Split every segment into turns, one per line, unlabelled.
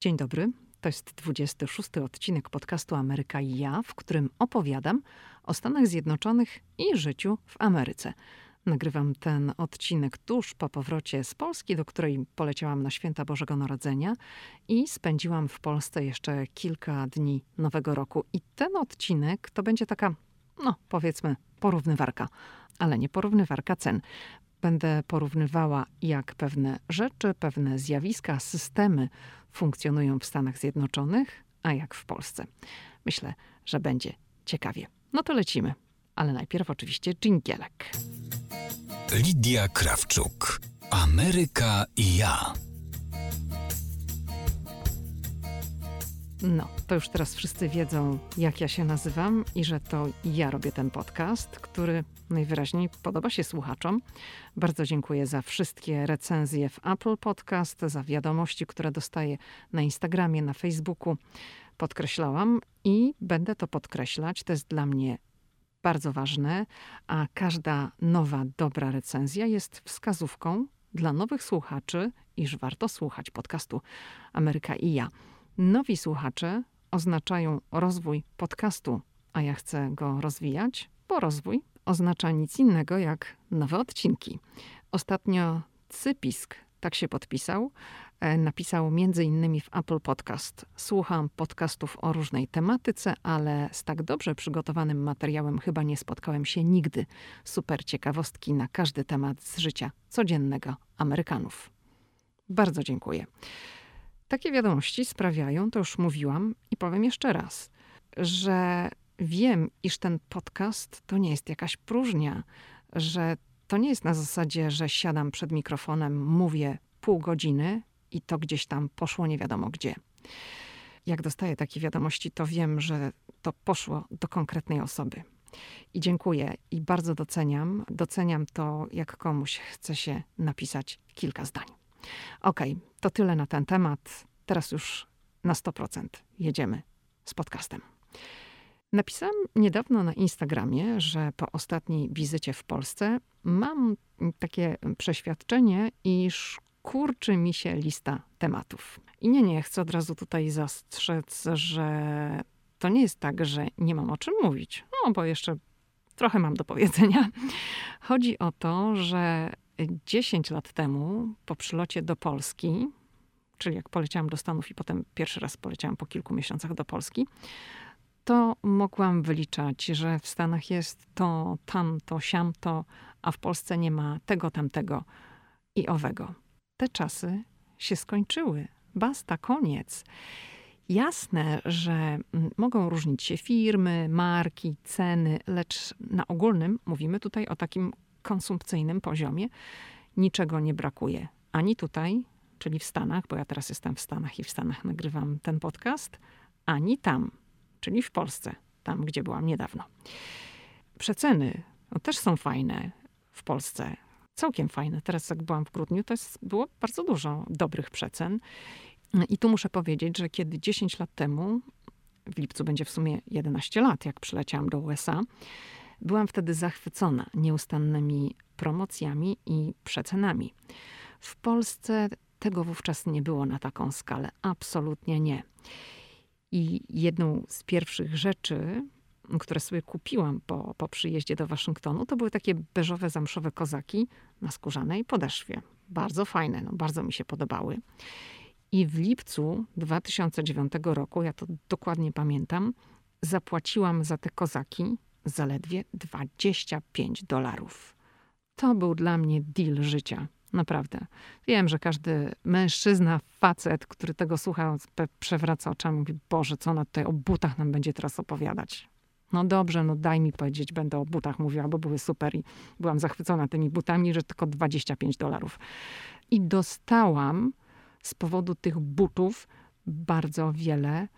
Dzień dobry. To jest 26 odcinek podcastu Ameryka i ja, w którym opowiadam o Stanach Zjednoczonych i życiu w Ameryce. Nagrywam ten odcinek tuż po powrocie z Polski, do której poleciałam na święta Bożego Narodzenia i spędziłam w Polsce jeszcze kilka dni Nowego Roku. I ten odcinek to będzie taka, no powiedzmy, porównywarka, ale nie porównywarka cen. Będę porównywała, jak pewne rzeczy, pewne zjawiska, systemy funkcjonują w Stanach Zjednoczonych, a jak w Polsce. Myślę, że będzie ciekawie. No to lecimy. Ale najpierw oczywiście dżingielek.
Lidia Krawczuk. Ameryka i ja.
No, to już teraz wszyscy wiedzą, jak ja się nazywam i że to ja robię ten podcast, który najwyraźniej podoba się słuchaczom. Bardzo dziękuję za wszystkie recenzje w Apple Podcast, za wiadomości, które dostaję na Instagramie, na Facebooku. Podkreślałam i będę to podkreślać. To jest dla mnie bardzo ważne, a każda nowa, dobra recenzja jest wskazówką dla nowych słuchaczy, iż warto słuchać podcastu Ameryka i ja. Nowi słuchacze oznaczają rozwój podcastu, a ja chcę go rozwijać, bo rozwój oznacza nic innego jak nowe odcinki. Ostatnio Cypisk tak się podpisał. E, napisał między innymi w Apple Podcast. Słucham podcastów o różnej tematyce, ale z tak dobrze przygotowanym materiałem chyba nie spotkałem się nigdy. Super ciekawostki na każdy temat z życia codziennego Amerykanów. Bardzo dziękuję. Takie wiadomości sprawiają, to już mówiłam i powiem jeszcze raz, że wiem, iż ten podcast to nie jest jakaś próżnia, że to nie jest na zasadzie, że siadam przed mikrofonem, mówię pół godziny i to gdzieś tam poszło nie wiadomo gdzie. Jak dostaję takie wiadomości, to wiem, że to poszło do konkretnej osoby. I dziękuję i bardzo doceniam. Doceniam to, jak komuś chce się napisać kilka zdań. Okej, okay, to tyle na ten temat. Teraz już na 100% jedziemy z podcastem. Napisałam niedawno na Instagramie, że po ostatniej wizycie w Polsce mam takie przeświadczenie, iż kurczy mi się lista tematów. I nie, nie, chcę od razu tutaj zastrzec, że to nie jest tak, że nie mam o czym mówić, no bo jeszcze trochę mam do powiedzenia. Chodzi o to, że 10 lat temu po przylocie do Polski, czyli jak poleciałam do Stanów i potem pierwszy raz poleciałam po kilku miesiącach do Polski, to mogłam wyliczać, że w Stanach jest to, tamto, siamto, a w Polsce nie ma tego, tamtego i owego. Te czasy się skończyły. Basta, koniec. Jasne, że mogą różnić się firmy, marki, ceny, lecz na ogólnym mówimy tutaj o takim konsumpcyjnym poziomie. Niczego nie brakuje ani tutaj, czyli w Stanach, bo ja teraz jestem w Stanach i w Stanach nagrywam ten podcast, ani tam, czyli w Polsce, tam gdzie byłam niedawno. Przeceny no, też są fajne w Polsce. Całkiem fajne. Teraz, jak byłam w grudniu, to jest, było bardzo dużo dobrych przecen. I tu muszę powiedzieć, że kiedy 10 lat temu, w lipcu będzie w sumie 11 lat, jak przyleciałam do USA, byłam wtedy zachwycona nieustannymi promocjami i przecenami. W Polsce tego wówczas nie było na taką skalę. Absolutnie nie. I jedną z pierwszych rzeczy, które sobie kupiłam po, po przyjeździe do Waszyngtonu, to były takie beżowe, zamszowe kozaki na skórzanej podeszwie. Bardzo fajne, no, bardzo mi się podobały. I w lipcu 2009 roku, ja to dokładnie pamiętam, zapłaciłam za te kozaki zaledwie 25 dolarów. To był dla mnie deal życia. Naprawdę. Wiem, że każdy mężczyzna, facet, który tego słucha, przewraca oczami, mówi: Boże, co ona tutaj o butach nam będzie teraz opowiadać. No dobrze, no daj mi powiedzieć, będę o butach mówiła, bo były super i byłam zachwycona tymi butami, że tylko 25 dolarów. I dostałam z powodu tych butów bardzo wiele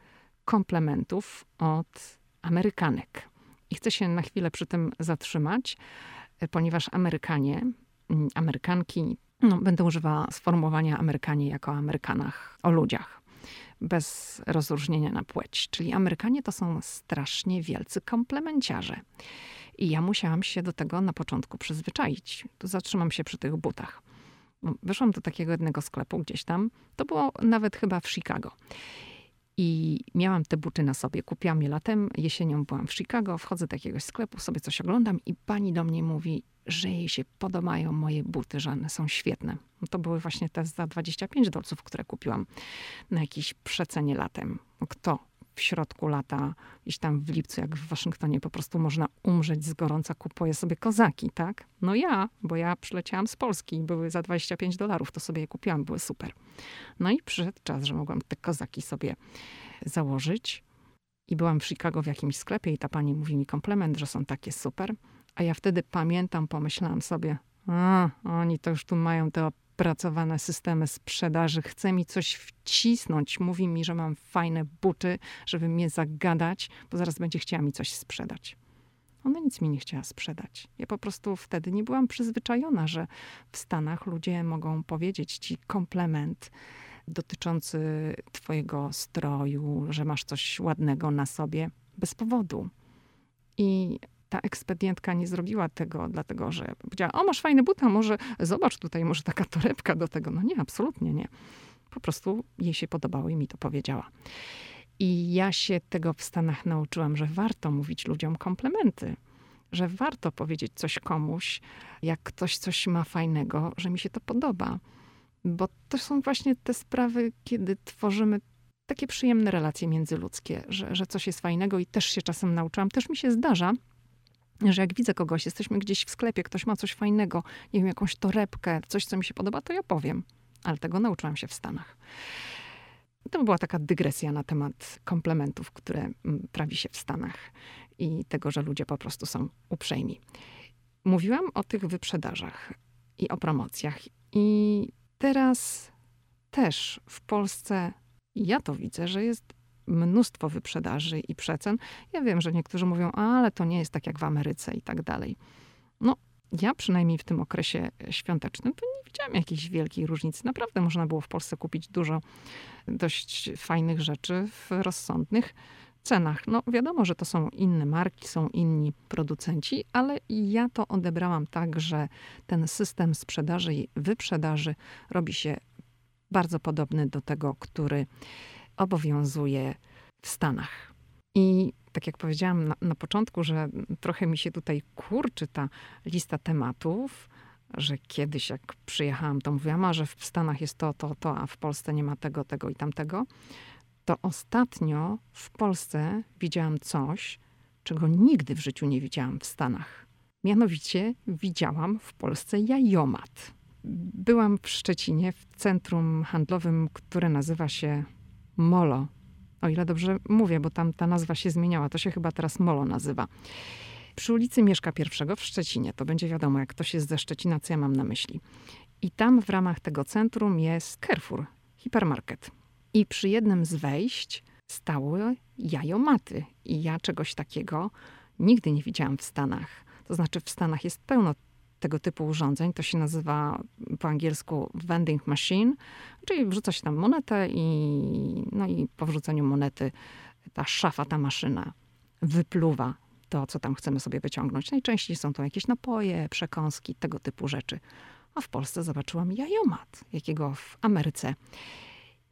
komplementów od Amerykanek. I chcę się na chwilę przy tym zatrzymać, ponieważ Amerykanie Mm, Amerykanki, no, będę używała sformułowania Amerykanie jako Amerykanach, o ludziach, bez rozróżnienia na płeć. Czyli Amerykanie to są strasznie wielcy komplemenciarze. I ja musiałam się do tego na początku przyzwyczaić. Tu zatrzymam się przy tych butach. No, wyszłam do takiego jednego sklepu gdzieś tam. To było nawet chyba w Chicago. I miałam te buty na sobie. Kupiłam je latem, jesienią byłam w Chicago, wchodzę do jakiegoś sklepu, sobie coś oglądam i pani do mnie mówi, że jej się podobają moje buty, że one są świetne. To były właśnie te za 25 dolców, które kupiłam na jakiejś przecenie latem. Kto w środku lata, gdzieś tam w lipcu, jak w Waszyngtonie, po prostu można umrzeć z gorąca, kupuje sobie kozaki, tak? No ja, bo ja przyleciałam z Polski i były za 25 dolarów, to sobie je kupiłam, były super. No i przyszedł czas, że mogłam te kozaki sobie założyć. I byłam w Chicago w jakimś sklepie i ta pani mówi mi komplement, że są takie super. A ja wtedy pamiętam, pomyślałam sobie, a, oni to już tu mają te opracowane systemy sprzedaży, chce mi coś wcisnąć, mówi mi, że mam fajne buty, żeby mnie zagadać, bo zaraz będzie chciała mi coś sprzedać. Ona nic mi nie chciała sprzedać. Ja po prostu wtedy nie byłam przyzwyczajona, że w Stanach ludzie mogą powiedzieć ci komplement dotyczący twojego stroju, że masz coś ładnego na sobie bez powodu. I ta ekspedientka nie zrobiła tego, dlatego że powiedziała, o masz fajne buta, może zobacz tutaj, może taka torebka do tego. No nie, absolutnie nie. Po prostu jej się podobało i mi to powiedziała. I ja się tego w Stanach nauczyłam, że warto mówić ludziom komplementy, że warto powiedzieć coś komuś, jak ktoś coś ma fajnego, że mi się to podoba. Bo to są właśnie te sprawy, kiedy tworzymy takie przyjemne relacje międzyludzkie, że, że coś jest fajnego i też się czasem nauczyłam. Też mi się zdarza, że jak widzę kogoś, jesteśmy gdzieś w sklepie, ktoś ma coś fajnego, nie wiem, jakąś torebkę, coś, co mi się podoba, to ja powiem. Ale tego nauczyłam się w Stanach. To była taka dygresja na temat komplementów, które mm, prawi się w Stanach i tego, że ludzie po prostu są uprzejmi. Mówiłam o tych wyprzedażach i o promocjach. I teraz też w Polsce ja to widzę, że jest mnóstwo wyprzedaży i przecen. Ja wiem, że niektórzy mówią, ale to nie jest tak jak w Ameryce i tak dalej. No, ja przynajmniej w tym okresie świątecznym to nie widziałam jakiejś wielkiej różnicy. Naprawdę można było w Polsce kupić dużo dość fajnych rzeczy w rozsądnych cenach. No wiadomo, że to są inne marki, są inni producenci, ale ja to odebrałam tak, że ten system sprzedaży i wyprzedaży robi się bardzo podobny do tego, który obowiązuje w Stanach. I tak jak powiedziałam na, na, początku, że trochę mi się tutaj kurczy ta lista tematów, że kiedyś jak przyjechałam, to mówiłam, a że w Stanach jest to, to, to, a w Polsce nie ma tego, tego i tamtego. To ostatnio w Polsce widziałam coś, czego nigdy w życiu nie widziałam w Stanach. Mianowicie widziałam w Polsce jajomat. Byłam w Szczecinie w centrum handlowym, które nazywa się Molo. O ile dobrze mówię, bo tam ta nazwa się zmieniała. To się chyba teraz Molo nazywa. Przy ulicy Mieszka I w Szczecinie. To będzie wiadomo, jak ktoś jest ze Szczecina, co ja mam na myśli. I tam w ramach tego centrum jest Carrefour, hipermarket. I przy jednym z wejść stały jajomaty. I ja czegoś takiego nigdy nie widziałam w Stanach. To znaczy w Stanach jest pełno tego typu urządzeń. To się nazywa po angielsku vending machine, czyli wrzuca się tam monetę i, no i po wrzuceniu monety ta szafa, ta maszyna wypluwa to, co tam chcemy sobie wyciągnąć. Najczęściej są to jakieś napoje, przekąski, tego typu rzeczy. A w Polsce zobaczyłam jajomat, jakiego w Ameryce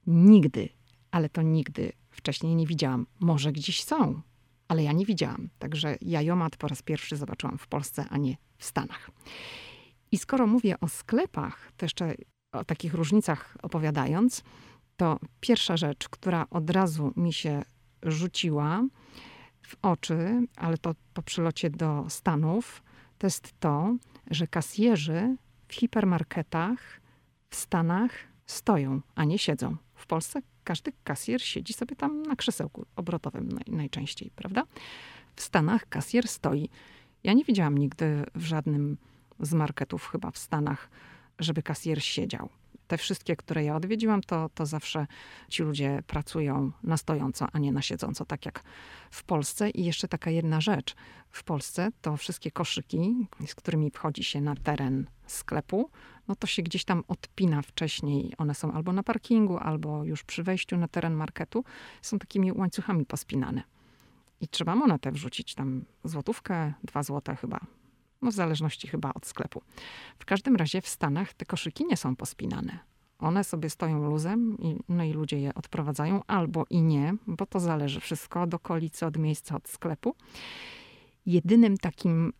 nigdy, ale to nigdy wcześniej nie widziałam. Może gdzieś są, ale ja nie widziałam. Także jajomat po raz pierwszy zobaczyłam w Polsce, a nie w Stanach. I skoro mówię o sklepach, to jeszcze o takich różnicach opowiadając, to pierwsza rzecz, która od razu mi się rzuciła w oczy, ale to po przylocie do Stanów, to jest to, że kasjerzy w hipermarketach w Stanach stoją, a nie siedzą. W Polsce każdy kasjer siedzi sobie tam na krzesełku obrotowym naj, najczęściej, prawda? W Stanach kasjer stoi. Ja nie widziałam nigdy w żadnym z marketów, chyba w Stanach, żeby kasjer siedział. Te wszystkie, które ja odwiedziłam, to, to zawsze ci ludzie pracują na stojąco, a nie na siedząco, tak jak w Polsce. I jeszcze taka jedna rzecz. W Polsce to wszystkie koszyki, z którymi wchodzi się na teren sklepu, no to się gdzieś tam odpina wcześniej. One są albo na parkingu, albo już przy wejściu na teren marketu. Są takimi łańcuchami pospinane. I trzeba monetę wrzucić tam złotówkę, dwa złote chyba. No w zależności chyba od sklepu. W każdym razie w Stanach te koszyki nie są pospinane. One sobie stoją luzem, i, no i ludzie je odprowadzają, albo i nie, bo to zależy wszystko od okolicy, od miejsca, od sklepu. Jedynym takim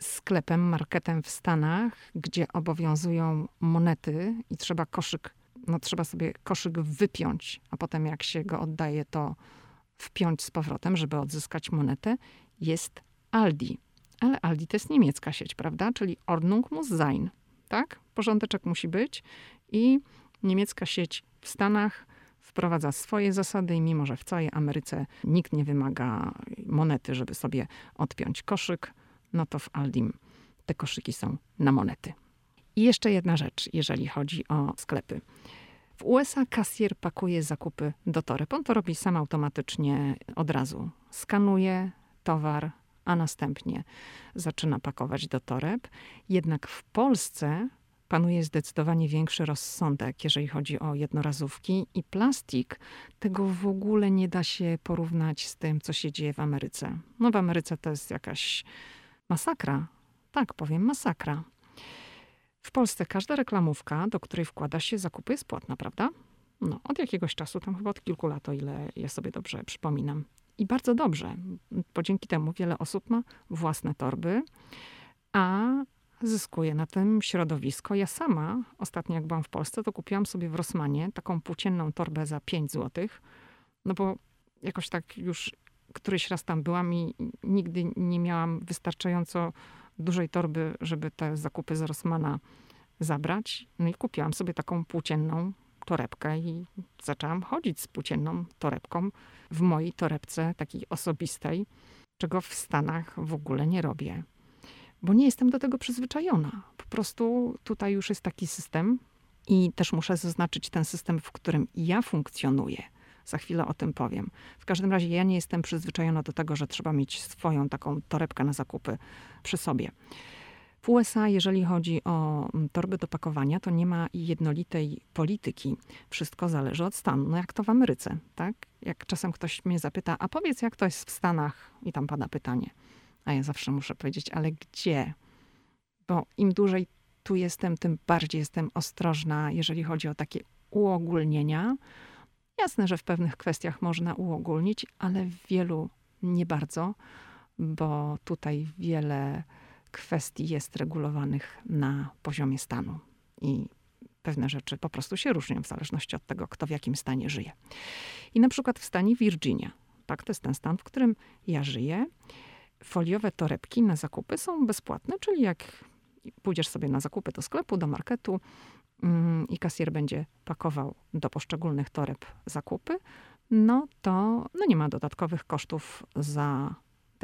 sklepem, marketem w Stanach, gdzie obowiązują monety i trzeba koszyk, no trzeba sobie koszyk wypiąć, a potem jak się go oddaje, to wpiąć z powrotem, żeby odzyskać monetę, jest Aldi. Ale Aldi to jest niemiecka sieć, prawda? Czyli Ordnung muss sein, tak? Porządeczek musi być i niemiecka sieć w Stanach wprowadza swoje zasady i mimo, że w całej Ameryce nikt nie wymaga monety, żeby sobie odpiąć koszyk, no to w Aldim te koszyki są na monety. I jeszcze jedna rzecz, jeżeli chodzi o sklepy. W USA kasjer pakuje zakupy do toreb. On to robi sam automatycznie od razu. Skanuje towar, a następnie zaczyna pakować do toreb. Jednak w Polsce panuje zdecydowanie większy rozsądek, jeżeli chodzi o jednorazówki i plastik. Tego w ogóle nie da się porównać z tym, co się dzieje w Ameryce. No w Ameryce to jest jakaś masakra. Tak powiem, masakra. W Polsce każda reklamówka, do której wkłada się zakupy, jest płatna, prawda? No, od jakiegoś czasu, tam chyba od kilku lat, o ile ja sobie dobrze przypominam. I bardzo dobrze, bo dzięki temu wiele osób ma własne torby, a zyskuje na tym środowisko. Ja sama, ostatnio jak byłam w Polsce, to kupiłam sobie w Rosmanie taką płócienną torbę za 5 zł, no bo jakoś tak już któryś raz tam byłam i nigdy nie miałam wystarczająco dużej torby, żeby te zakupy z Rossmana zabrać. No i kupiłam sobie taką płócienną torebkę i zaczęłam chodzić z płócienną torebką w mojej torebce takiej osobistej, czego w Stanach w ogóle nie robię. Bo nie jestem do tego przyzwyczajona. Po prostu tutaj już jest taki system i też muszę zaznaczyć ten system, w którym ja funkcjonuję. Za chwilę o tym powiem. W każdym razie ja nie jestem przyzwyczajona do tego, że trzeba mieć swoją taką torebkę na zakupy przy sobie. W USA, jeżeli chodzi o mm, torby do pakowania, to nie ma jednolitej polityki. Wszystko zależy od stanu. No jak to w Ameryce, tak? Jak czasem ktoś mnie zapyta, a powiedz, jak to jest w Stanach? I tam pada pytanie. A ja zawsze muszę powiedzieć, ale gdzie? Bo im dłużej tu jestem, tym bardziej jestem ostrożna, jeżeli chodzi o takie uogólnienia. Jasne, że w pewnych kwestiach można uogólnić, ale w wielu nie bardzo, bo tutaj wiele kwestii jest regulowanych na poziomie stanu. I pewne rzeczy po prostu się różnią w zależności od tego, kto w jakim stanie żyje. I na przykład w stanie Virginia, tak, to jest ten stan, w którym ja żyję, foliowe torebki na zakupy są bezpłatne, czyli jak pójdziesz sobie na zakupy do sklepu, do marketu, Mm, i kasjer będzie pakował do poszczególnych toreb zakupy, no to no nie ma dodatkowych kosztów za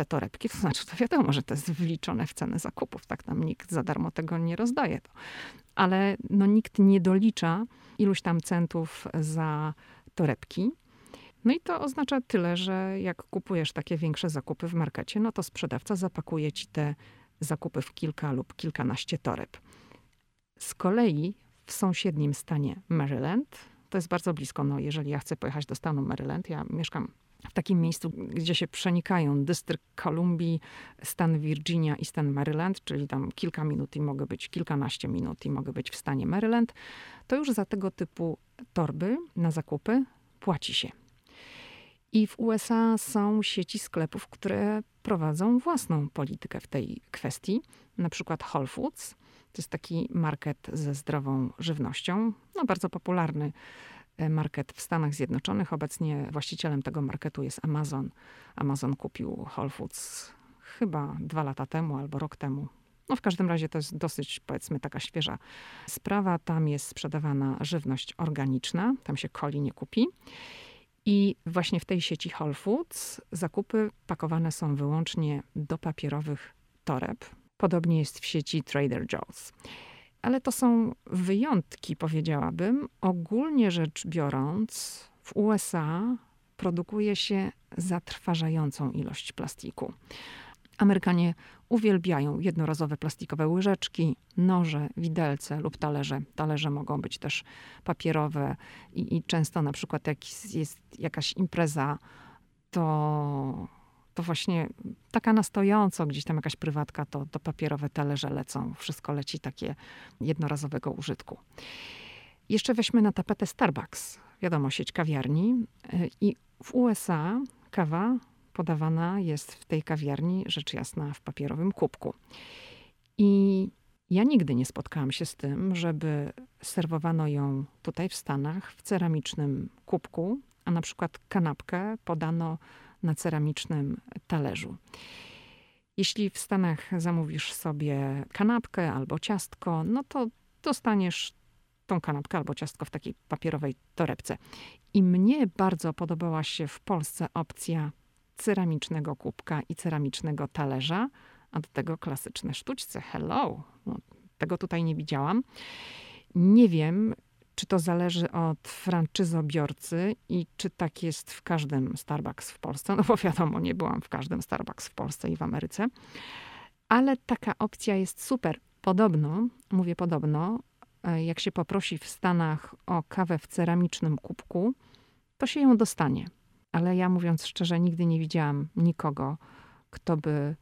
te torebki. To znaczy, to wiadomo, że to jest wliczone w cenę zakupów. Tak nam nikt za darmo tego nie rozdaje. To. Ale no, nikt nie dolicza iluś tam centów za torebki. No i to oznacza tyle, że jak kupujesz takie większe zakupy w markecie, no to sprzedawca zapakuje ci te zakupy w kilka lub kilkanaście toreb. Z kolei w sąsiednim stanie Maryland. To jest bardzo blisko, no, jeżeli ja chcę pojechać do stanu Maryland. Ja mieszkam w takim miejscu, gdzie się przenikają dystrykt Kolumbii, stan Virginia i stan Maryland, czyli tam kilka minut i mogę być, kilkanaście minut i mogę być w stanie Maryland, to już za tego typu torby na zakupy płaci się. I w USA są sieci sklepów, które prowadzą własną politykę w tej kwestii, na przykład Whole Foods to jest taki market ze zdrową żywnością, no bardzo popularny market w Stanach Zjednoczonych. Obecnie właścicielem tego marketu jest Amazon. Amazon kupił Whole Foods chyba dwa lata temu albo rok temu. No w każdym razie to jest dosyć, powiedzmy, taka świeża sprawa. Tam jest sprzedawana żywność organiczna, tam się coli nie kupi. I właśnie w tej sieci Whole Foods zakupy pakowane są wyłącznie do papierowych toreb, Podobnie jest w sieci Trader Joe's. Ale to są wyjątki, powiedziałabym. Ogólnie rzecz biorąc, w USA produkuje się zatrważającą ilość plastiku. Amerykanie uwielbiają jednorazowe plastikowe łyżeczki, noże, widelce lub talerze. Talerze mogą być też papierowe i, i często na przykład jak jest jakaś impreza, to to właśnie taka na stojąco, gdzieś tam jakaś prywatka, to, to papierowe talerze lecą. Wszystko leci takie jednorazowego użytku. Jeszcze weźmy na tapetę Starbucks. Wiadomo, sieć kawiarni. I w USA kawa podawana jest w tej kawiarni, rzecz jasna, w papierowym kubku. I ja nigdy nie spotkałam się z tym, żeby serwowano ją tutaj w Stanach w ceramicznym kubku, a na przykład kanapkę podano na ceramicznym talerzu. Jeśli w Stanach zamówisz sobie kanapkę albo ciastko, no to dostaniesz tą kanapkę albo ciastko w takiej papierowej torebce. I mnie bardzo podobała się w Polsce opcja ceramicznego kubka i ceramicznego talerza, a do tego klasyczne sztućce. Hello! No, tego tutaj nie widziałam. Nie wiem, czy to zależy od franczyzobiorcy i czy tak jest w każdym Starbucks w Polsce. No bo wiadomo, nie byłam w każdym Starbucks w Polsce i w Ameryce. Ale taka opcja jest super. Podobno, mówię podobno, e, jak się poprosi w Stanach o kawę w ceramicznym kubku, to się ją dostanie. Ale ja mówiąc szczerze, nigdy nie widziałam nikogo, kto by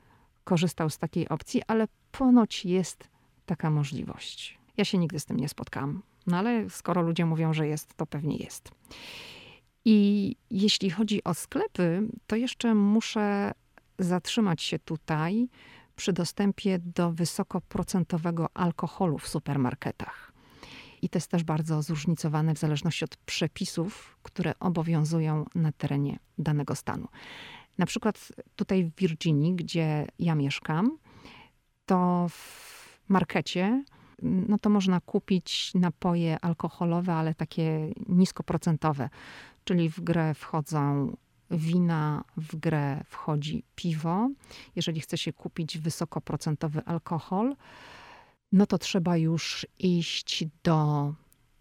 korzystał z takiej opcji, ale ponoć jest taka możliwość. Ja się nigdy z tym nie spotkałam, no ale skoro ludzie mówią, że jest, to pewnie jest. I jeśli chodzi o sklepy, to jeszcze muszę zatrzymać się tutaj przy dostępie do wysokoprocentowego alkoholu w supermarketach. I to jest też bardzo zróżnicowane w zależności od przepisów, które obowiązują na terenie danego stanu. Na przykład tutaj w Virginii, gdzie ja mieszkam, to w markecie, no to można kupić napoje alkoholowe, ale takie niskoprocentowe. Czyli w grę wchodzą wina, w grę wchodzi piwo. Jeżeli chce się kupić wysokoprocentowy alkohol, no to trzeba już iść do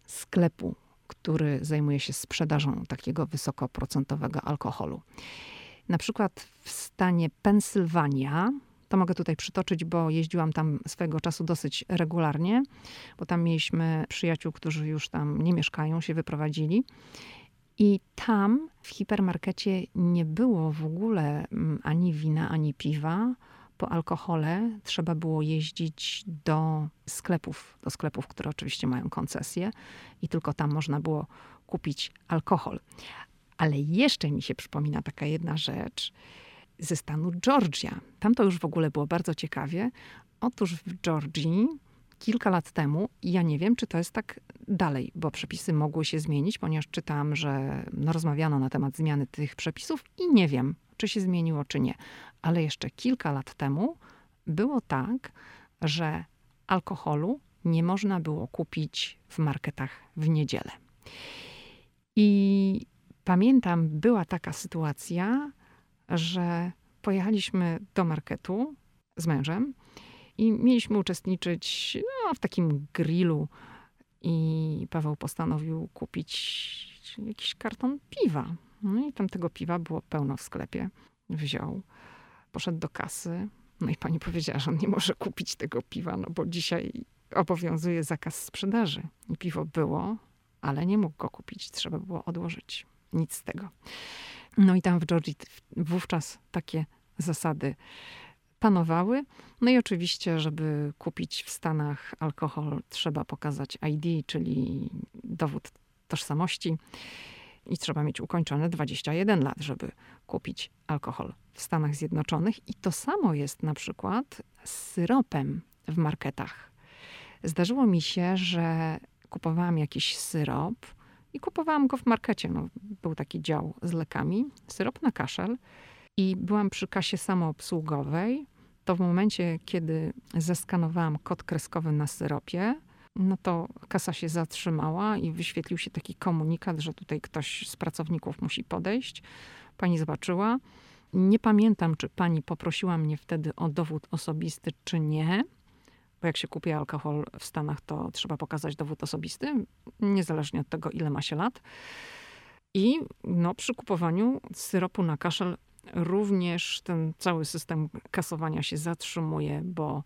sklepu, który zajmuje się sprzedażą takiego wysokoprocentowego alkoholu. Na przykład w stanie Pensylwania to mogę tutaj przytoczyć, bo jeździłam tam swego czasu dosyć regularnie, bo tam mieliśmy przyjaciół, którzy już tam nie mieszkają, się wyprowadzili. I tam w hipermarkecie nie było w ogóle mm, ani wina, ani piwa. Po alkohole trzeba było jeździć do sklepów, do sklepów, które oczywiście mają koncesję, i tylko tam można było kupić alkohol. Ale jeszcze mi się przypomina taka jedna rzecz ze stanu Georgia. Tam to już w ogóle było bardzo ciekawie. Otóż w Georgii kilka lat temu, ja nie wiem, czy to jest tak dalej, bo przepisy mogły się zmienić, ponieważ czytałam, że no, rozmawiano na temat zmiany tych przepisów i nie wiem, czy się zmieniło, czy nie. Ale jeszcze kilka lat temu było tak, że alkoholu nie można było kupić w marketach w niedzielę. I pamiętam, była taka sytuacja, że pojechaliśmy do marketu z mężem i mieliśmy uczestniczyć no, w takim grillu. I Paweł postanowił kupić jakiś karton piwa. No i tam tego piwa było pełno w sklepie. Wziął, poszedł do kasy. No i pani powiedziała, że on nie może kupić tego piwa, no bo dzisiaj obowiązuje zakaz sprzedaży. I piwo było, ale nie mógł go kupić. Trzeba było odłożyć. Nic z tego. No i tam w Georgii wówczas takie zasady panowały. No i oczywiście, żeby kupić w Stanach alkohol, trzeba pokazać ID, czyli dowód tożsamości. I trzeba mieć ukończone 21 lat, żeby kupić alkohol w Stanach Zjednoczonych. I to samo jest na przykład z syropem w marketach. Zdarzyło mi się, że kupowałam jakiś syrop i kupowałam go w markecie. No, był taki dział z lekami, syrop na kaszel. I byłam przy kasie samoobsługowej. To w momencie, kiedy zeskanowałam kod kreskowy na syropie, no to kasa się zatrzymała i wyświetlił się taki komunikat, że tutaj ktoś z pracowników musi podejść. Pani zobaczyła. Nie pamiętam, czy pani poprosiła mnie wtedy o dowód osobisty, czy nie bo jak się kupi alkohol w Stanach, to trzeba pokazać dowód osobisty, niezależnie od tego, ile ma się lat. I no, przy kupowaniu syropu na kaszel również ten cały system kasowania się zatrzymuje, bo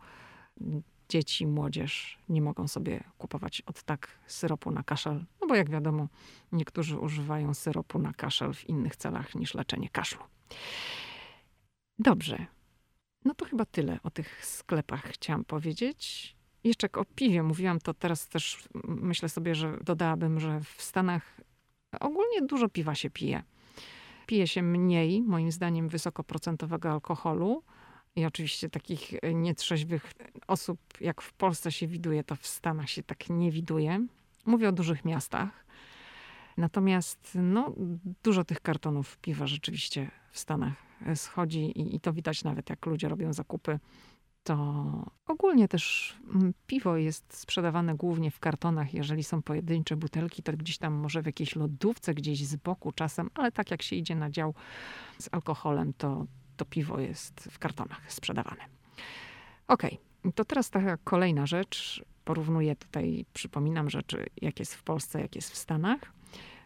dzieci, młodzież nie mogą sobie kupować od tak syropu na kaszel. No bo jak wiadomo, niektórzy używają syropu na kaszel w innych celach niż leczenie kaszlu. Dobrze. No to chyba tyle o tych sklepach chciałam powiedzieć. Jeszcze o piwie mówiłam, to teraz też myślę sobie, że dodałabym, że w Stanach ogólnie dużo piwa się pije. Pije się mniej, moim zdaniem, wysokoprocentowego alkoholu. I oczywiście takich nietrzeźwych osób, jak w Polsce się widuje, to w Stanach się tak nie widuje. Mówię o dużych miastach. Natomiast no, dużo tych kartonów piwa rzeczywiście w Stanach schodzi i, i to widać nawet jak ludzie robią zakupy. To ogólnie też mm, piwo jest sprzedawane głównie w kartonach. Jeżeli są pojedyncze butelki, to gdzieś tam może w jakiejś lodówce, gdzieś z boku czasem, ale tak jak się idzie na dział z alkoholem, to, to piwo jest w kartonach sprzedawane. Okej, okay. to teraz taka kolejna rzecz. Porównuję tutaj, przypominam rzeczy, jak jest w Polsce, jak jest w Stanach.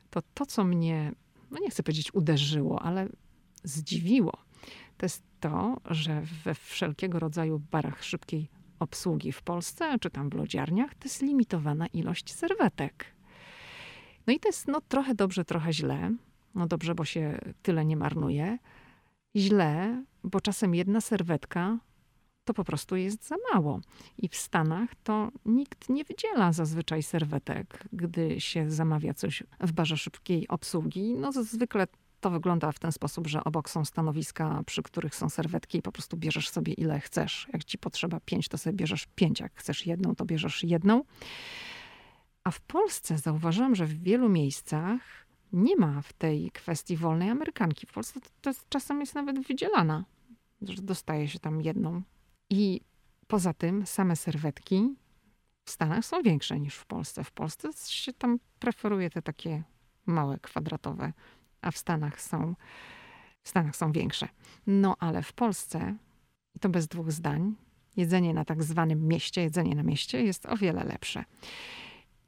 To to, co mnie, no nie chcę powiedzieć uderzyło, ale zdziwiło, to jest to, że we wszelkiego rodzaju barach szybkiej obsługi w Polsce, czy tam w lodziarniach, to jest limitowana ilość serwetek. No i to jest no, trochę dobrze, trochę źle. No dobrze, bo się tyle nie marnuje. Źle, bo czasem jedna serwetka to po prostu jest za mało. I w Stanach to nikt nie wydziela zazwyczaj serwetek, gdy się zamawia coś w barze szybkiej obsługi. No zwykle to wygląda w ten sposób, że obok są stanowiska, przy których są serwetki i po prostu bierzesz sobie ile chcesz. Jak ci potrzeba pięć, to sobie bierzesz pięć. Jak chcesz jedną, to bierzesz jedną. A w Polsce zauważyłam, że w wielu miejscach nie ma w tej kwestii wolnej amerykanki. W Polsce to, to czasem jest nawet wydzielana, że dostaje się tam jedną. I poza tym same serwetki w Stanach są większe niż w Polsce. W Polsce się tam preferuje te takie małe, kwadratowe a w Stanach są, w Stanach są większe. No ale w Polsce, i to bez dwóch zdań, jedzenie na tak zwanym mieście, jedzenie na mieście jest o wiele lepsze.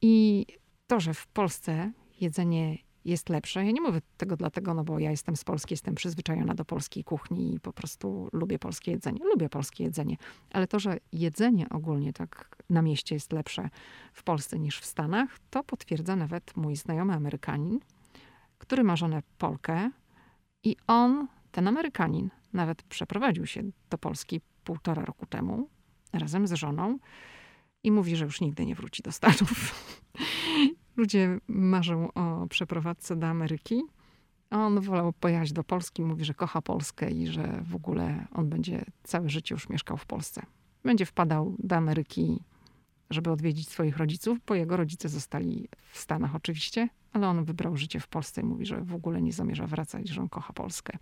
I to, że w Polsce jedzenie jest lepsze. Ja nie mówię tego dlatego, no bo ja jestem z Polski, jestem przyzwyczajona do polskiej kuchni i po prostu lubię polskie jedzenie. Lubię polskie jedzenie, ale to, że jedzenie ogólnie tak na mieście jest lepsze w Polsce niż w Stanach, to potwierdza nawet mój znajomy Amerykanin, który ma żonę Polkę i on, ten Amerykanin, nawet przeprowadził się do Polski półtora roku temu razem z żoną i mówi, że już nigdy nie wróci do Stanów. Ludzie marzą o przeprowadzce do Ameryki. On wolał pojechać do Polski, mówi, że kocha Polskę i że w ogóle on będzie całe życie już mieszkał w Polsce. Będzie wpadał do Ameryki, żeby odwiedzić swoich rodziców, bo jego rodzice zostali w Stanach oczywiście, ale on wybrał życie w Polsce i mówi, że w ogóle nie zamierza wracać, że on kocha Polskę.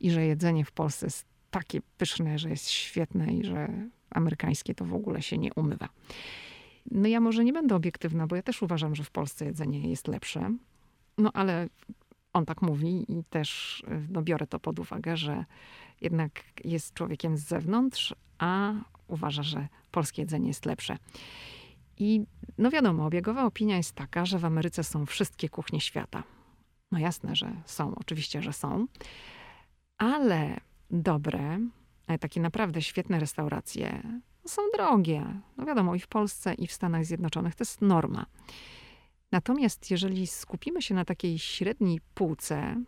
I że jedzenie w Polsce jest takie pyszne, że jest świetne i że amerykańskie to w ogóle się nie umywa. No ja może nie będę obiektywna, bo ja też uważam, że w Polsce jedzenie jest lepsze. No ale on tak mówi i też no, biorę to pod uwagę, że jednak jest człowiekiem z zewnątrz, a uważa, że polskie jedzenie jest lepsze. I no wiadomo, obiegowa opinia jest taka, że w Ameryce są wszystkie kuchnie świata. No jasne, że są, oczywiście, że są, ale dobre, takie naprawdę świetne restauracje są drogie. No wiadomo, i w Polsce, i w Stanach Zjednoczonych to jest norma. Natomiast jeżeli skupimy się na takiej średniej półce,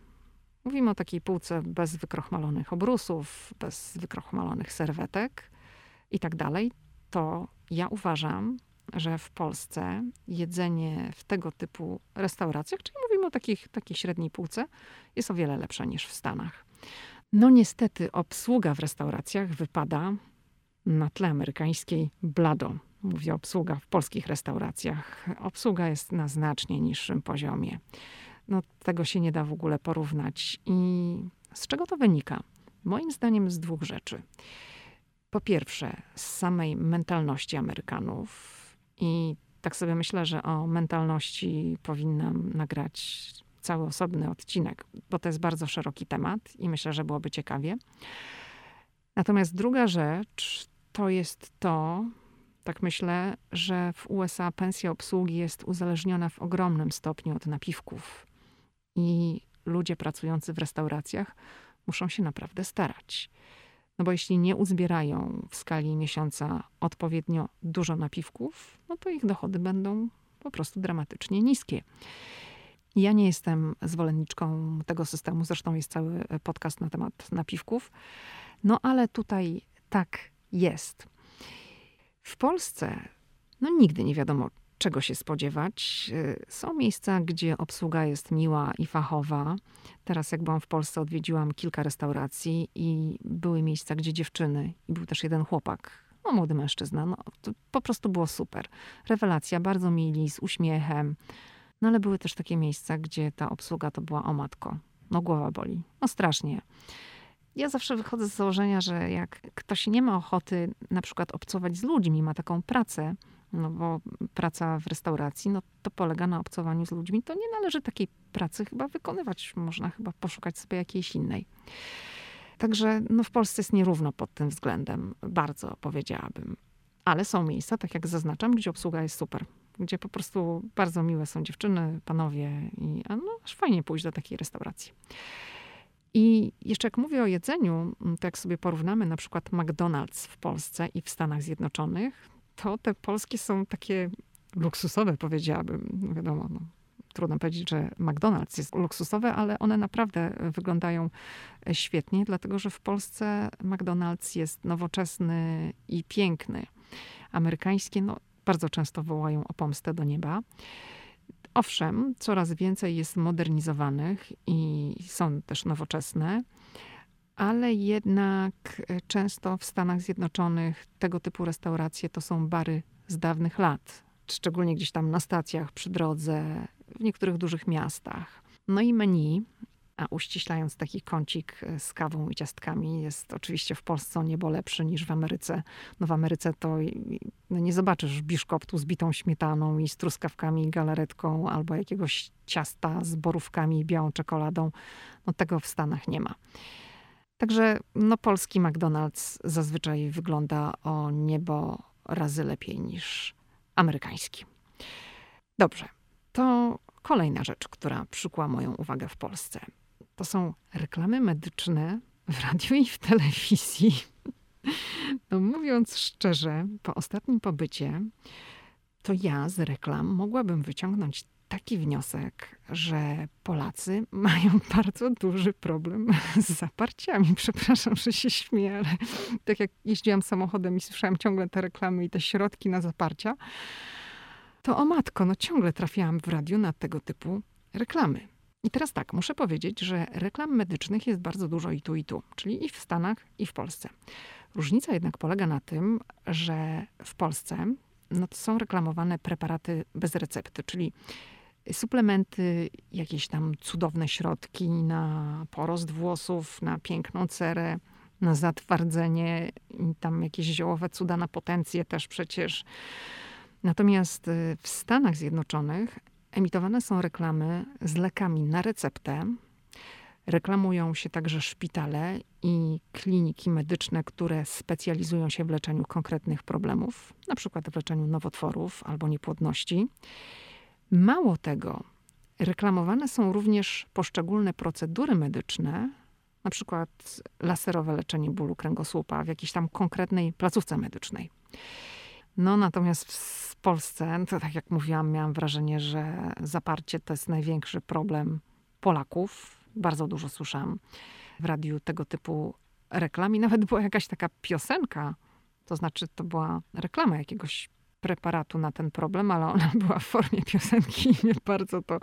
mówimy o takiej półce bez wykrochmalonych obrusów, bez wykrochmalonych serwetek i tak dalej, to ja uważam, że w Polsce jedzenie w tego typu restauracjach, czyli mówimy o takich, takiej średniej półce, jest o wiele lepsze niż w Stanach. No niestety obsługa w restauracjach wypada na tle amerykańskiej blado. Mówię obsługa w polskich restauracjach. Obsługa jest na znacznie niższym poziomie. No, tego się nie da w ogóle porównać. I z czego to wynika? Moim zdaniem z dwóch rzeczy. Po pierwsze, z samej mentalności Amerykanów, i tak sobie myślę, że o mentalności powinnam nagrać cały osobny odcinek, bo to jest bardzo szeroki temat i myślę, że byłoby ciekawie. Natomiast druga rzecz to jest to, tak myślę, że w USA pensja obsługi jest uzależniona w ogromnym stopniu od napiwków. I ludzie pracujący w restauracjach muszą się naprawdę starać. No bo jeśli nie uzbierają w skali miesiąca odpowiednio dużo napiwków, no to ich dochody będą po prostu dramatycznie niskie. Ja nie jestem zwolenniczką tego systemu, zresztą jest cały podcast na temat napiwków. No ale tutaj tak jest. W Polsce no nigdy nie wiadomo, czego się spodziewać. Y, są miejsca, gdzie obsługa jest miła i fachowa. Teraz, jak byłam w Polsce, odwiedziłam kilka restauracji i były miejsca, gdzie dziewczyny, i był też jeden chłopak, no młody mężczyzna. No, po prostu było super. Rewelacja, bardzo mili, z uśmiechem. No ale były też takie miejsca, gdzie ta obsługa to była o matko. No głowa boli. No strasznie. Ja zawsze wychodzę z założenia, że jak ktoś nie ma ochoty na przykład obcować z ludźmi, ma taką pracę, no bo praca w restauracji, no to polega na obcowaniu z ludźmi, to nie należy takiej pracy chyba wykonywać. Można chyba poszukać sobie jakiejś innej. Także no w Polsce jest nierówno pod tym względem, bardzo powiedziałabym. Ale są miejsca, tak jak zaznaczam, gdzie obsługa jest super. Gdzie po prostu bardzo miłe są dziewczyny, panowie i a no, aż fajnie pójść do takiej restauracji. I jeszcze jak mówię o jedzeniu, to jak sobie porównamy na przykład McDonald's w Polsce i w Stanach Zjednoczonych, to te polskie są takie luksusowe, powiedziałabym. No wiadomo, no, trudno powiedzieć, że McDonald's jest luksusowe, ale one naprawdę wyglądają świetnie, dlatego że w Polsce McDonald's jest nowoczesny i piękny. Amerykańskie no, bardzo często wołają o pomstę do nieba. Owszem, coraz więcej jest modernizowanych i są też nowoczesne, ale jednak e, często w Stanach Zjednoczonych tego typu restauracje to są bary z dawnych lat, szczególnie gdzieś tam na stacjach, przy drodze, w niektórych dużych miastach. No i menu, a uściślając taki kącik e, z kawą i ciastkami, jest oczywiście w Polsce o niebo lepszy niż w Ameryce. No w Ameryce to no nie zobaczysz biszkoptu z bitą śmietaną i z truskawkami i galaretką, albo jakiegoś ciasta z borówkami i białą czekoladą. No tego w Stanach nie ma. Także no, polski McDonald's zazwyczaj wygląda o niebo razy lepiej niż amerykański. Dobrze, to kolejna rzecz, która przykła moją uwagę w Polsce. To są reklamy medyczne w radiu i w telewizji. No, mówiąc szczerze, po ostatnim pobycie, to ja z reklam mogłabym wyciągnąć taki wniosek, że Polacy mają bardzo duży problem z zaparciami. Przepraszam, że się śmieję, ale tak jak jeździłam samochodem i słyszałam ciągle te reklamy i te środki na zaparcia, to o matko, no ciągle trafiałam w radiu na tego typu reklamy. I teraz tak, muszę powiedzieć, że reklam medycznych jest bardzo dużo i tu, i tu, czyli i w Stanach, i w Polsce. Różnica jednak polega na tym, że w Polsce no to są reklamowane preparaty bez recepty, czyli suplementy, jakieś tam cudowne środki na porost włosów, na piękną cerę, na zatwardzenie, tam jakieś ziołowe cuda na potencję też przecież. Natomiast y, w Stanach Zjednoczonych emitowane są reklamy z lekami na receptę. Reklamują się także szpitale i kliniki medyczne, które specjalizują się w leczeniu konkretnych problemów, na przykład w leczeniu nowotworów albo niepłodności. Mało tego, reklamowane są również poszczególne procedury medyczne, na przykład laserowe leczenie bólu kręgosłupa w jakiejś tam konkretnej placówce medycznej. No natomiast w Polsce, to tak jak mówiłam, miałam wrażenie, że zaparcie to jest największy problem Polaków. Bardzo dużo słyszałam w radiu tego typu reklam i nawet była jakaś taka piosenka, to znaczy to była reklama jakiegoś preparatu na ten problem, ale ona była w formie piosenki i mnie bardzo to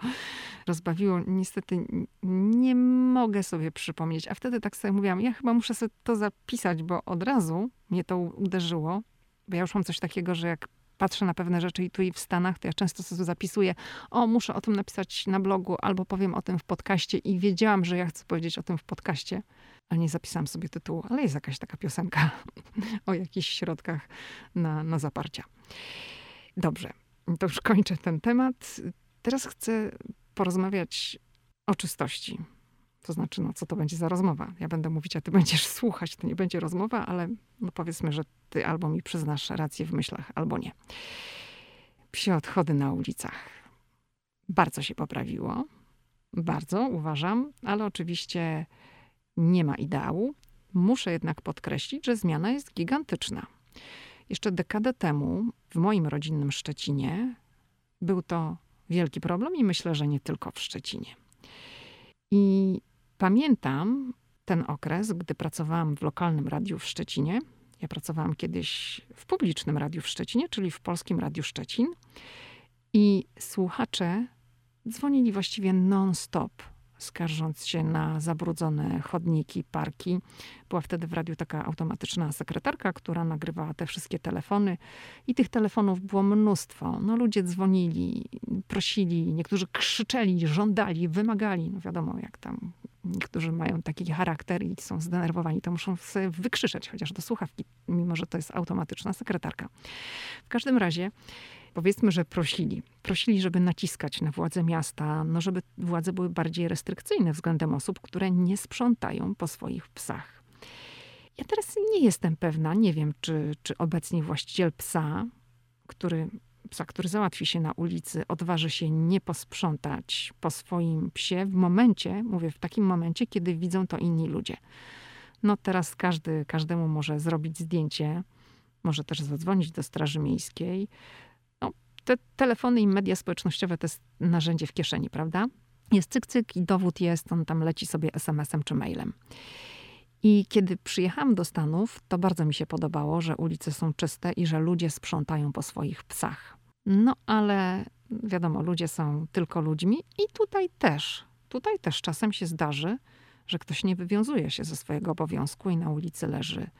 rozbawiło. Niestety nie mogę sobie przypomnieć. A wtedy tak sobie mówiłam, ja chyba muszę sobie to zapisać, bo od razu mnie to uderzyło. Bo ja już mam coś takiego, że jak patrzę na pewne rzeczy i tu i w Stanach, to ja często sobie zapisuję, o, muszę o tym napisać na blogu, albo powiem o tym w podcaście i wiedziałam, że ja chcę powiedzieć o tym w podcaście, ale nie zapisałam sobie tytułu, ale jest jakaś taka piosenka o jakichś środkach na, na zaparcia. Dobrze, to już kończę ten temat. Teraz chcę porozmawiać o czystości. To znaczy, no, co to będzie za rozmowa? Ja będę mówić, a ty będziesz słuchać. To nie będzie rozmowa, ale no, powiedzmy, że ty albo mi przyznasz rację w myślach, albo nie. Psie odchody na ulicach. Bardzo się poprawiło. Bardzo, uważam, ale oczywiście nie ma ideału. Muszę jednak podkreślić, że zmiana jest gigantyczna. Jeszcze dekadę temu w moim rodzinnym Szczecinie był to wielki problem i myślę, że nie tylko w Szczecinie. I pamiętam ten okres, gdy pracowałam w lokalnym radiu w Szczecinie. Ja pracowałam kiedyś w publicznym radiu w Szczecinie, czyli w Polskim Radiu Szczecin. I słuchacze dzwonili właściwie non-stop skarżąc się na zabrudzone chodniki, parki. Była wtedy w radiu taka automatyczna sekretarka, która nagrywała te wszystkie telefony i tych telefonów było mnóstwo. No ludzie dzwonili, prosili, niektórzy krzyczeli, żądali, wymagali. No wiadomo, jak tam niektórzy mają taki charakter i są zdenerwowani, to muszą sobie wykrzyczeć chociaż do słuchawki, mimo że to jest automatyczna sekretarka. W każdym razie powiedzmy, że prosili. Prosili, żeby naciskać na władze miasta, no żeby władze były bardziej restrykcyjne względem osób, które nie sprzątają po swoich psach. Ja teraz nie jestem pewna, nie wiem, czy, czy obecnie właściciel psa, który, psa, który załatwi się na ulicy, odważy się nie posprzątać po swoim psie w momencie, mówię w takim momencie, kiedy widzą to inni ludzie. No teraz każdy, każdemu może zrobić zdjęcie, może też zadzwonić do Straży Miejskiej, te telefony i media społecznościowe to jest narzędzie w kieszeni, prawda? Jest cyk, cyk i dowód jest, on tam leci sobie SMS-em czy mailem. I kiedy przyjechałam do Stanów, to bardzo mi się podobało, że ulice są czyste i że ludzie sprzątają po swoich psach. No ale wiadomo, ludzie są tylko ludźmi i tutaj też. Tutaj też czasem się zdarzy, że ktoś nie wywiązuje się ze swojego obowiązku i na ulicy leży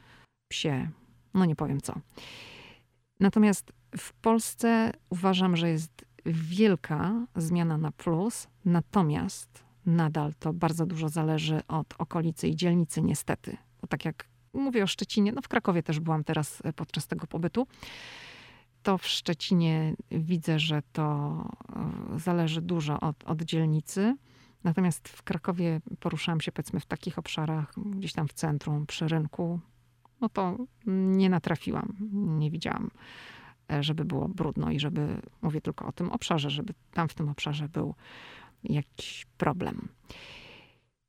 psie, no nie powiem co. Natomiast w Polsce uważam, że jest wielka zmiana na plus, natomiast nadal to bardzo dużo zależy od okolicy i dzielnicy, niestety. Bo tak jak mówię o Szczecinie, no w Krakowie też byłam teraz e, podczas tego pobytu, to w Szczecinie widzę, że to e, zależy dużo od, od dzielnicy. Natomiast w Krakowie poruszałam się powiedzmy w takich obszarach, gdzieś tam w centrum, przy rynku, no to nie natrafiłam, nie widziałam E, żeby było brudno i żeby, mówię tylko o tym obszarze, żeby tam w tym obszarze był jakiś problem.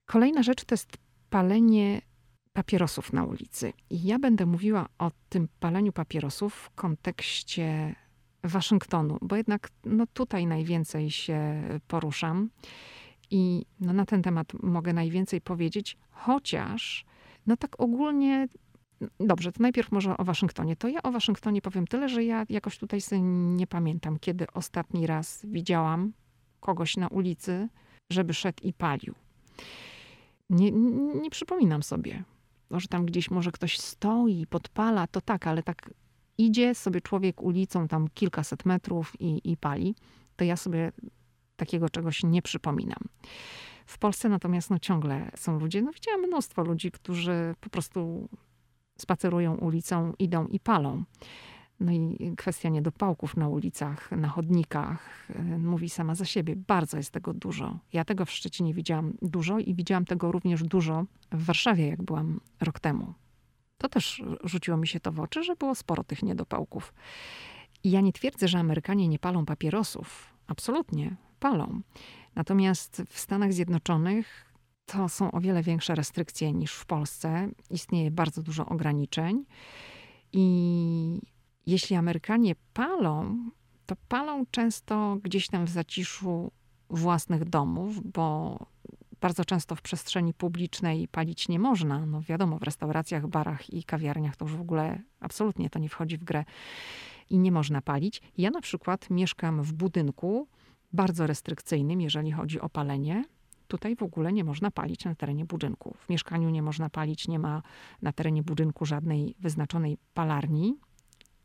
Kolejna rzecz to jest palenie papierosów na ulicy. I ja będę mówiła o tym paleniu papierosów w kontekście Waszyngtonu, bo jednak no, tutaj najwięcej się poruszam i no, na ten temat mogę najwięcej powiedzieć, chociaż no tak ogólnie Dobrze, to najpierw może o Waszyngtonie. To ja o Waszyngtonie powiem tyle, że ja jakoś tutaj nie pamiętam, kiedy ostatni raz widziałam kogoś na ulicy, żeby szedł i palił. Nie, nie, przypominam sobie. Może tam gdzieś może ktoś stoi, podpala, to tak, ale tak idzie sobie człowiek ulicą tam kilkaset metrów i, i pali, to ja sobie takiego czegoś nie przypominam. W Polsce natomiast no, ciągle są ludzie, no widziałam mnóstwo ludzi, którzy po prostu spacerują ulicą, idą i palą. No i kwestia niedopałków na ulicach, na chodnikach e, mówi sama za siebie. Bardzo jest tego dużo. Ja tego w Szczecinie widziałam dużo i widziałam tego również dużo w Warszawie, jak byłam rok temu. To też rzuciło mi się to w oczy, że było sporo tych niedopałków. I ja nie twierdzę, że Amerykanie nie palą papierosów. Absolutnie, palą. Natomiast w Stanach Zjednoczonych to są o wiele większe restrykcje niż w Polsce. Istnieje bardzo dużo ograniczeń. I jeśli Amerykanie palą, to palą często gdzieś tam w zaciszu własnych domów, bo bardzo często w przestrzeni publicznej palić nie można. No wiadomo, w restauracjach, barach i kawiarniach to już w ogóle absolutnie to nie wchodzi w grę i nie można palić. Ja na przykład mieszkam w budynku bardzo restrykcyjnym, jeżeli chodzi o palenie. Tutaj w ogóle nie można palić na terenie budynku. W mieszkaniu nie można palić, nie ma na terenie budynku żadnej wyznaczonej palarni.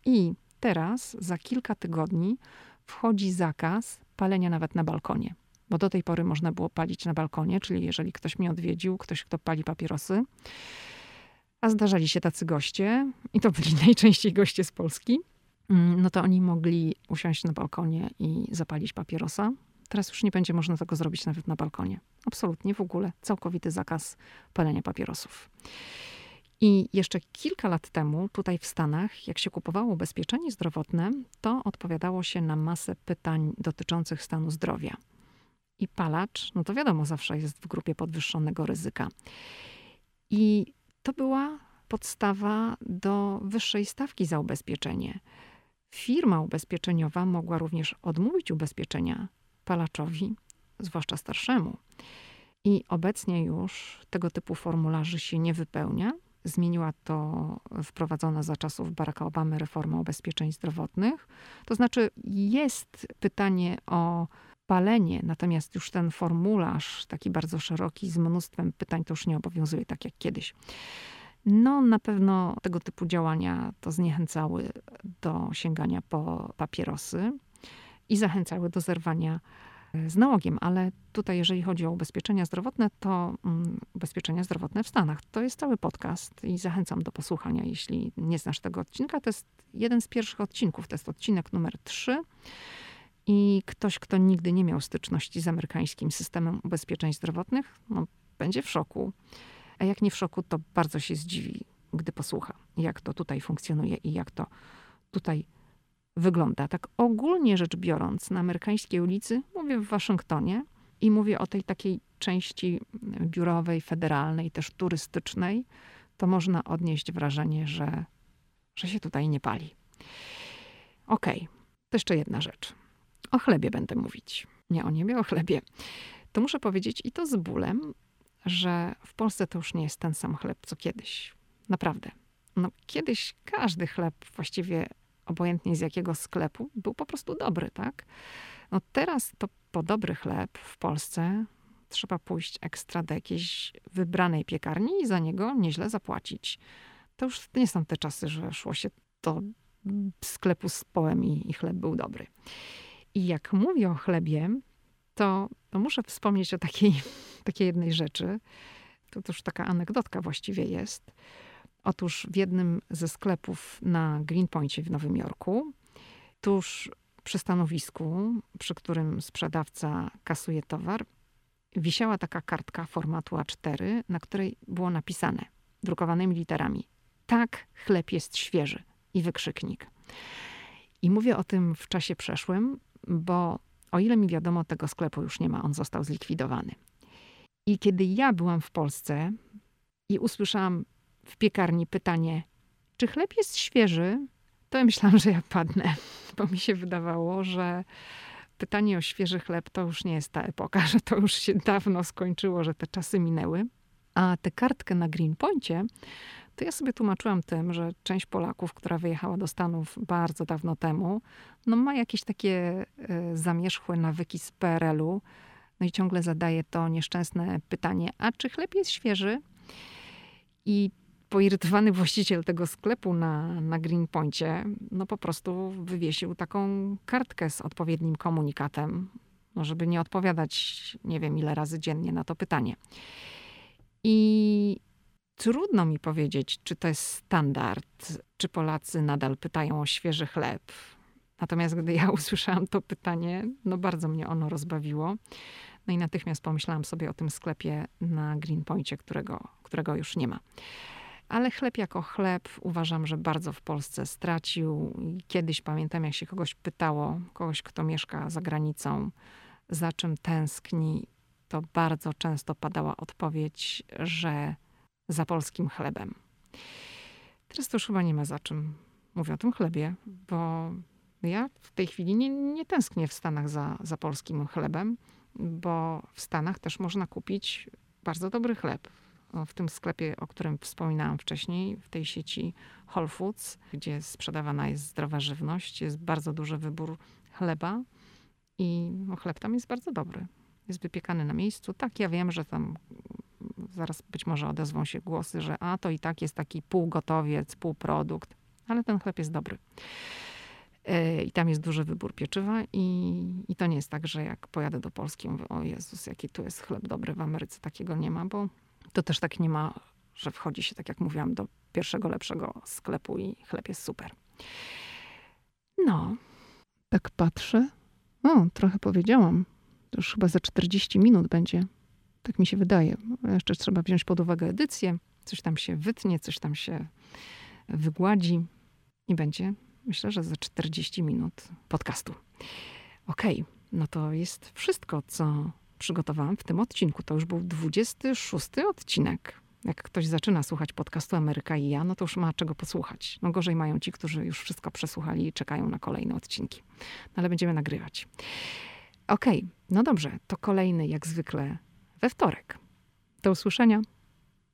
I teraz, za kilka tygodni, wchodzi zakaz palenia nawet na balkonie. Bo do tej pory można było palić na balkonie, czyli jeżeli ktoś mnie odwiedził, ktoś, kto pali papierosy, a zdarzali się tacy goście, i to byli najczęściej goście z Polski, mm, no to oni mogli usiąść na balkonie i zapalić papierosa. Teraz już nie będzie można tego zrobić nawet na balkonie. Absolutnie w ogóle. Całkowity zakaz palenia papierosów. I jeszcze kilka lat temu, tutaj w Stanach, jak się kupowało ubezpieczenie zdrowotne, to odpowiadało się na masę pytań dotyczących stanu zdrowia. I palacz, no to wiadomo, zawsze jest w grupie podwyższonego ryzyka. I to była podstawa do wyższej stawki za ubezpieczenie. Firma ubezpieczeniowa mogła również odmówić ubezpieczenia palaczowi, zwłaszcza starszemu. I obecnie już tego typu formularzy się nie wypełnia. Zmieniła to wprowadzona za czasów Baracka Obamy reforma ubezpieczeń zdrowotnych. To znaczy, jest pytanie o palenie, natomiast już ten formularz, taki bardzo szeroki, z mnóstwem pytań, to już nie obowiązuje tak jak kiedyś. No, na pewno tego typu działania to zniechęcały do sięgania po papierosy i zachęcały do zerwania z nałogiem, ale tutaj, jeżeli chodzi o ubezpieczenia zdrowotne, to um, ubezpieczenia zdrowotne w Stanach to jest cały podcast i zachęcam do posłuchania, jeśli nie znasz tego odcinka. To jest jeden z pierwszych odcinków, to jest odcinek numer 3. I ktoś, kto nigdy nie miał styczności z amerykańskim systemem ubezpieczeń zdrowotnych, no, będzie w szoku. A jak nie w szoku, to bardzo się zdziwi, gdy posłucha, jak to tutaj funkcjonuje i jak to tutaj wygląda. Tak ogólnie rzecz biorąc, na amerykańskiej ulicy, mówię w Waszyngtonie i mówię o tej takiej części biurowej, federalnej, też turystycznej, to można odnieść wrażenie, że, że się tutaj nie pali. Okej, okay. to jeszcze jedna rzecz. O chlebie będę mówić. Nie o niebie, o chlebie. To muszę powiedzieć i to z bólem, że w Polsce to już nie jest ten sam chleb, co kiedyś. Naprawdę. No, kiedyś każdy chleb, właściwie obojętnie z jakiego sklepu, był po prostu dobry, tak? No teraz to po dobry chleb w Polsce trzeba pójść ekstra do jakiejś wybranej piekarni i za niego nieźle zapłacić. To już nie są te czasy, że szło się do sklepu z połem i, i chleb był dobry. I jak mówię o chlebie, to, to muszę wspomnieć o takiej, takiej jednej rzeczy. To już taka anegdotka właściwie jest. Otóż w jednym ze sklepów na Greenpointie w Nowym Jorku, tuż przy stanowisku, przy którym sprzedawca kasuje towar, wisiała taka kartka formatu A4, na której było napisane drukowanymi literami: Tak, chleb jest świeży. I wykrzyknik. I mówię o tym w czasie przeszłym, bo o ile mi wiadomo, tego sklepu już nie ma, on został zlikwidowany. I kiedy ja byłam w Polsce i usłyszałam w piekarni pytanie, czy chleb jest świeży, to ja myślałam, że ja padnę, bo mi się wydawało, że pytanie o świeży chleb to już nie jest ta epoka, że to już się dawno skończyło, że te czasy minęły. A tę kartkę na Greenpointie to ja sobie tłumaczyłam tym, że część Polaków, która wyjechała do Stanów bardzo dawno temu, no ma jakieś takie y, zamierzchłe nawyki z PRL-u. No i ciągle zadaje to nieszczęsne pytanie, a czy chleb jest świeży? I poirytowany właściciel tego sklepu na, na Greenpointie, no po prostu wywiesił taką kartkę z odpowiednim komunikatem, no żeby nie odpowiadać nie wiem ile razy dziennie na to pytanie. I Trudno mi powiedzieć, czy to jest standard, czy Polacy nadal pytają o świeży chleb. Natomiast gdy ja usłyszałam to pytanie, no bardzo mnie ono rozbawiło. No i natychmiast pomyślałam sobie o tym sklepie na Greenpointie, którego, którego już nie ma. Ale chleb jako chleb uważam, że bardzo w Polsce stracił. Kiedyś pamiętam, jak się kogoś pytało, kogoś, kto mieszka za granicą, za czym tęskni, to bardzo często padała odpowiedź, że za polskim chlebem. Teraz to już chyba nie ma za czym mówię o tym chlebie, bo ja w tej chwili nie, nie tęsknię w Stanach za, za polskim chlebem, bo w Stanach też można kupić bardzo dobry chleb. W tym sklepie, o którym wspominałam wcześniej, w tej sieci Whole Foods, gdzie sprzedawana jest zdrowa żywność, jest bardzo duży wybór chleba i no, chleb tam jest bardzo dobry. Jest wypiekany na miejscu. Tak, ja wiem, że tam zaraz być może odezwą się głosy, że a to i tak jest taki półgotowiec, półprodukt, ale ten chleb jest dobry. E, I tam jest duży wybór pieczywa i, i to nie jest tak, że jak pojadę do Polski, mówię, o Jezus, jaki tu jest chleb dobry, w Ameryce takiego nie ma, bo to też tak nie ma, że wchodzi się, tak jak mówiłam, do pierwszego lepszego sklepu i chleb jest super. No, tak patrzę. O, trochę powiedziałam. To już chyba za 40 minut będzie. Tak mi się wydaje. Jeszcze trzeba wziąć pod uwagę edycję. Coś tam się wytnie, coś tam się wygładzi i będzie, myślę, że za 40 minut podcastu. Okej, okay, no to jest wszystko, co przygotowałam w tym odcinku. To już był 26 odcinek. Jak ktoś zaczyna słuchać podcastu Ameryka i ja, no to już ma czego posłuchać. No gorzej mają ci, którzy już wszystko przesłuchali i czekają na kolejne odcinki. No ale będziemy nagrywać. Okej, okay, no dobrze, to kolejny jak zwykle we wtorek. Do usłyszenia.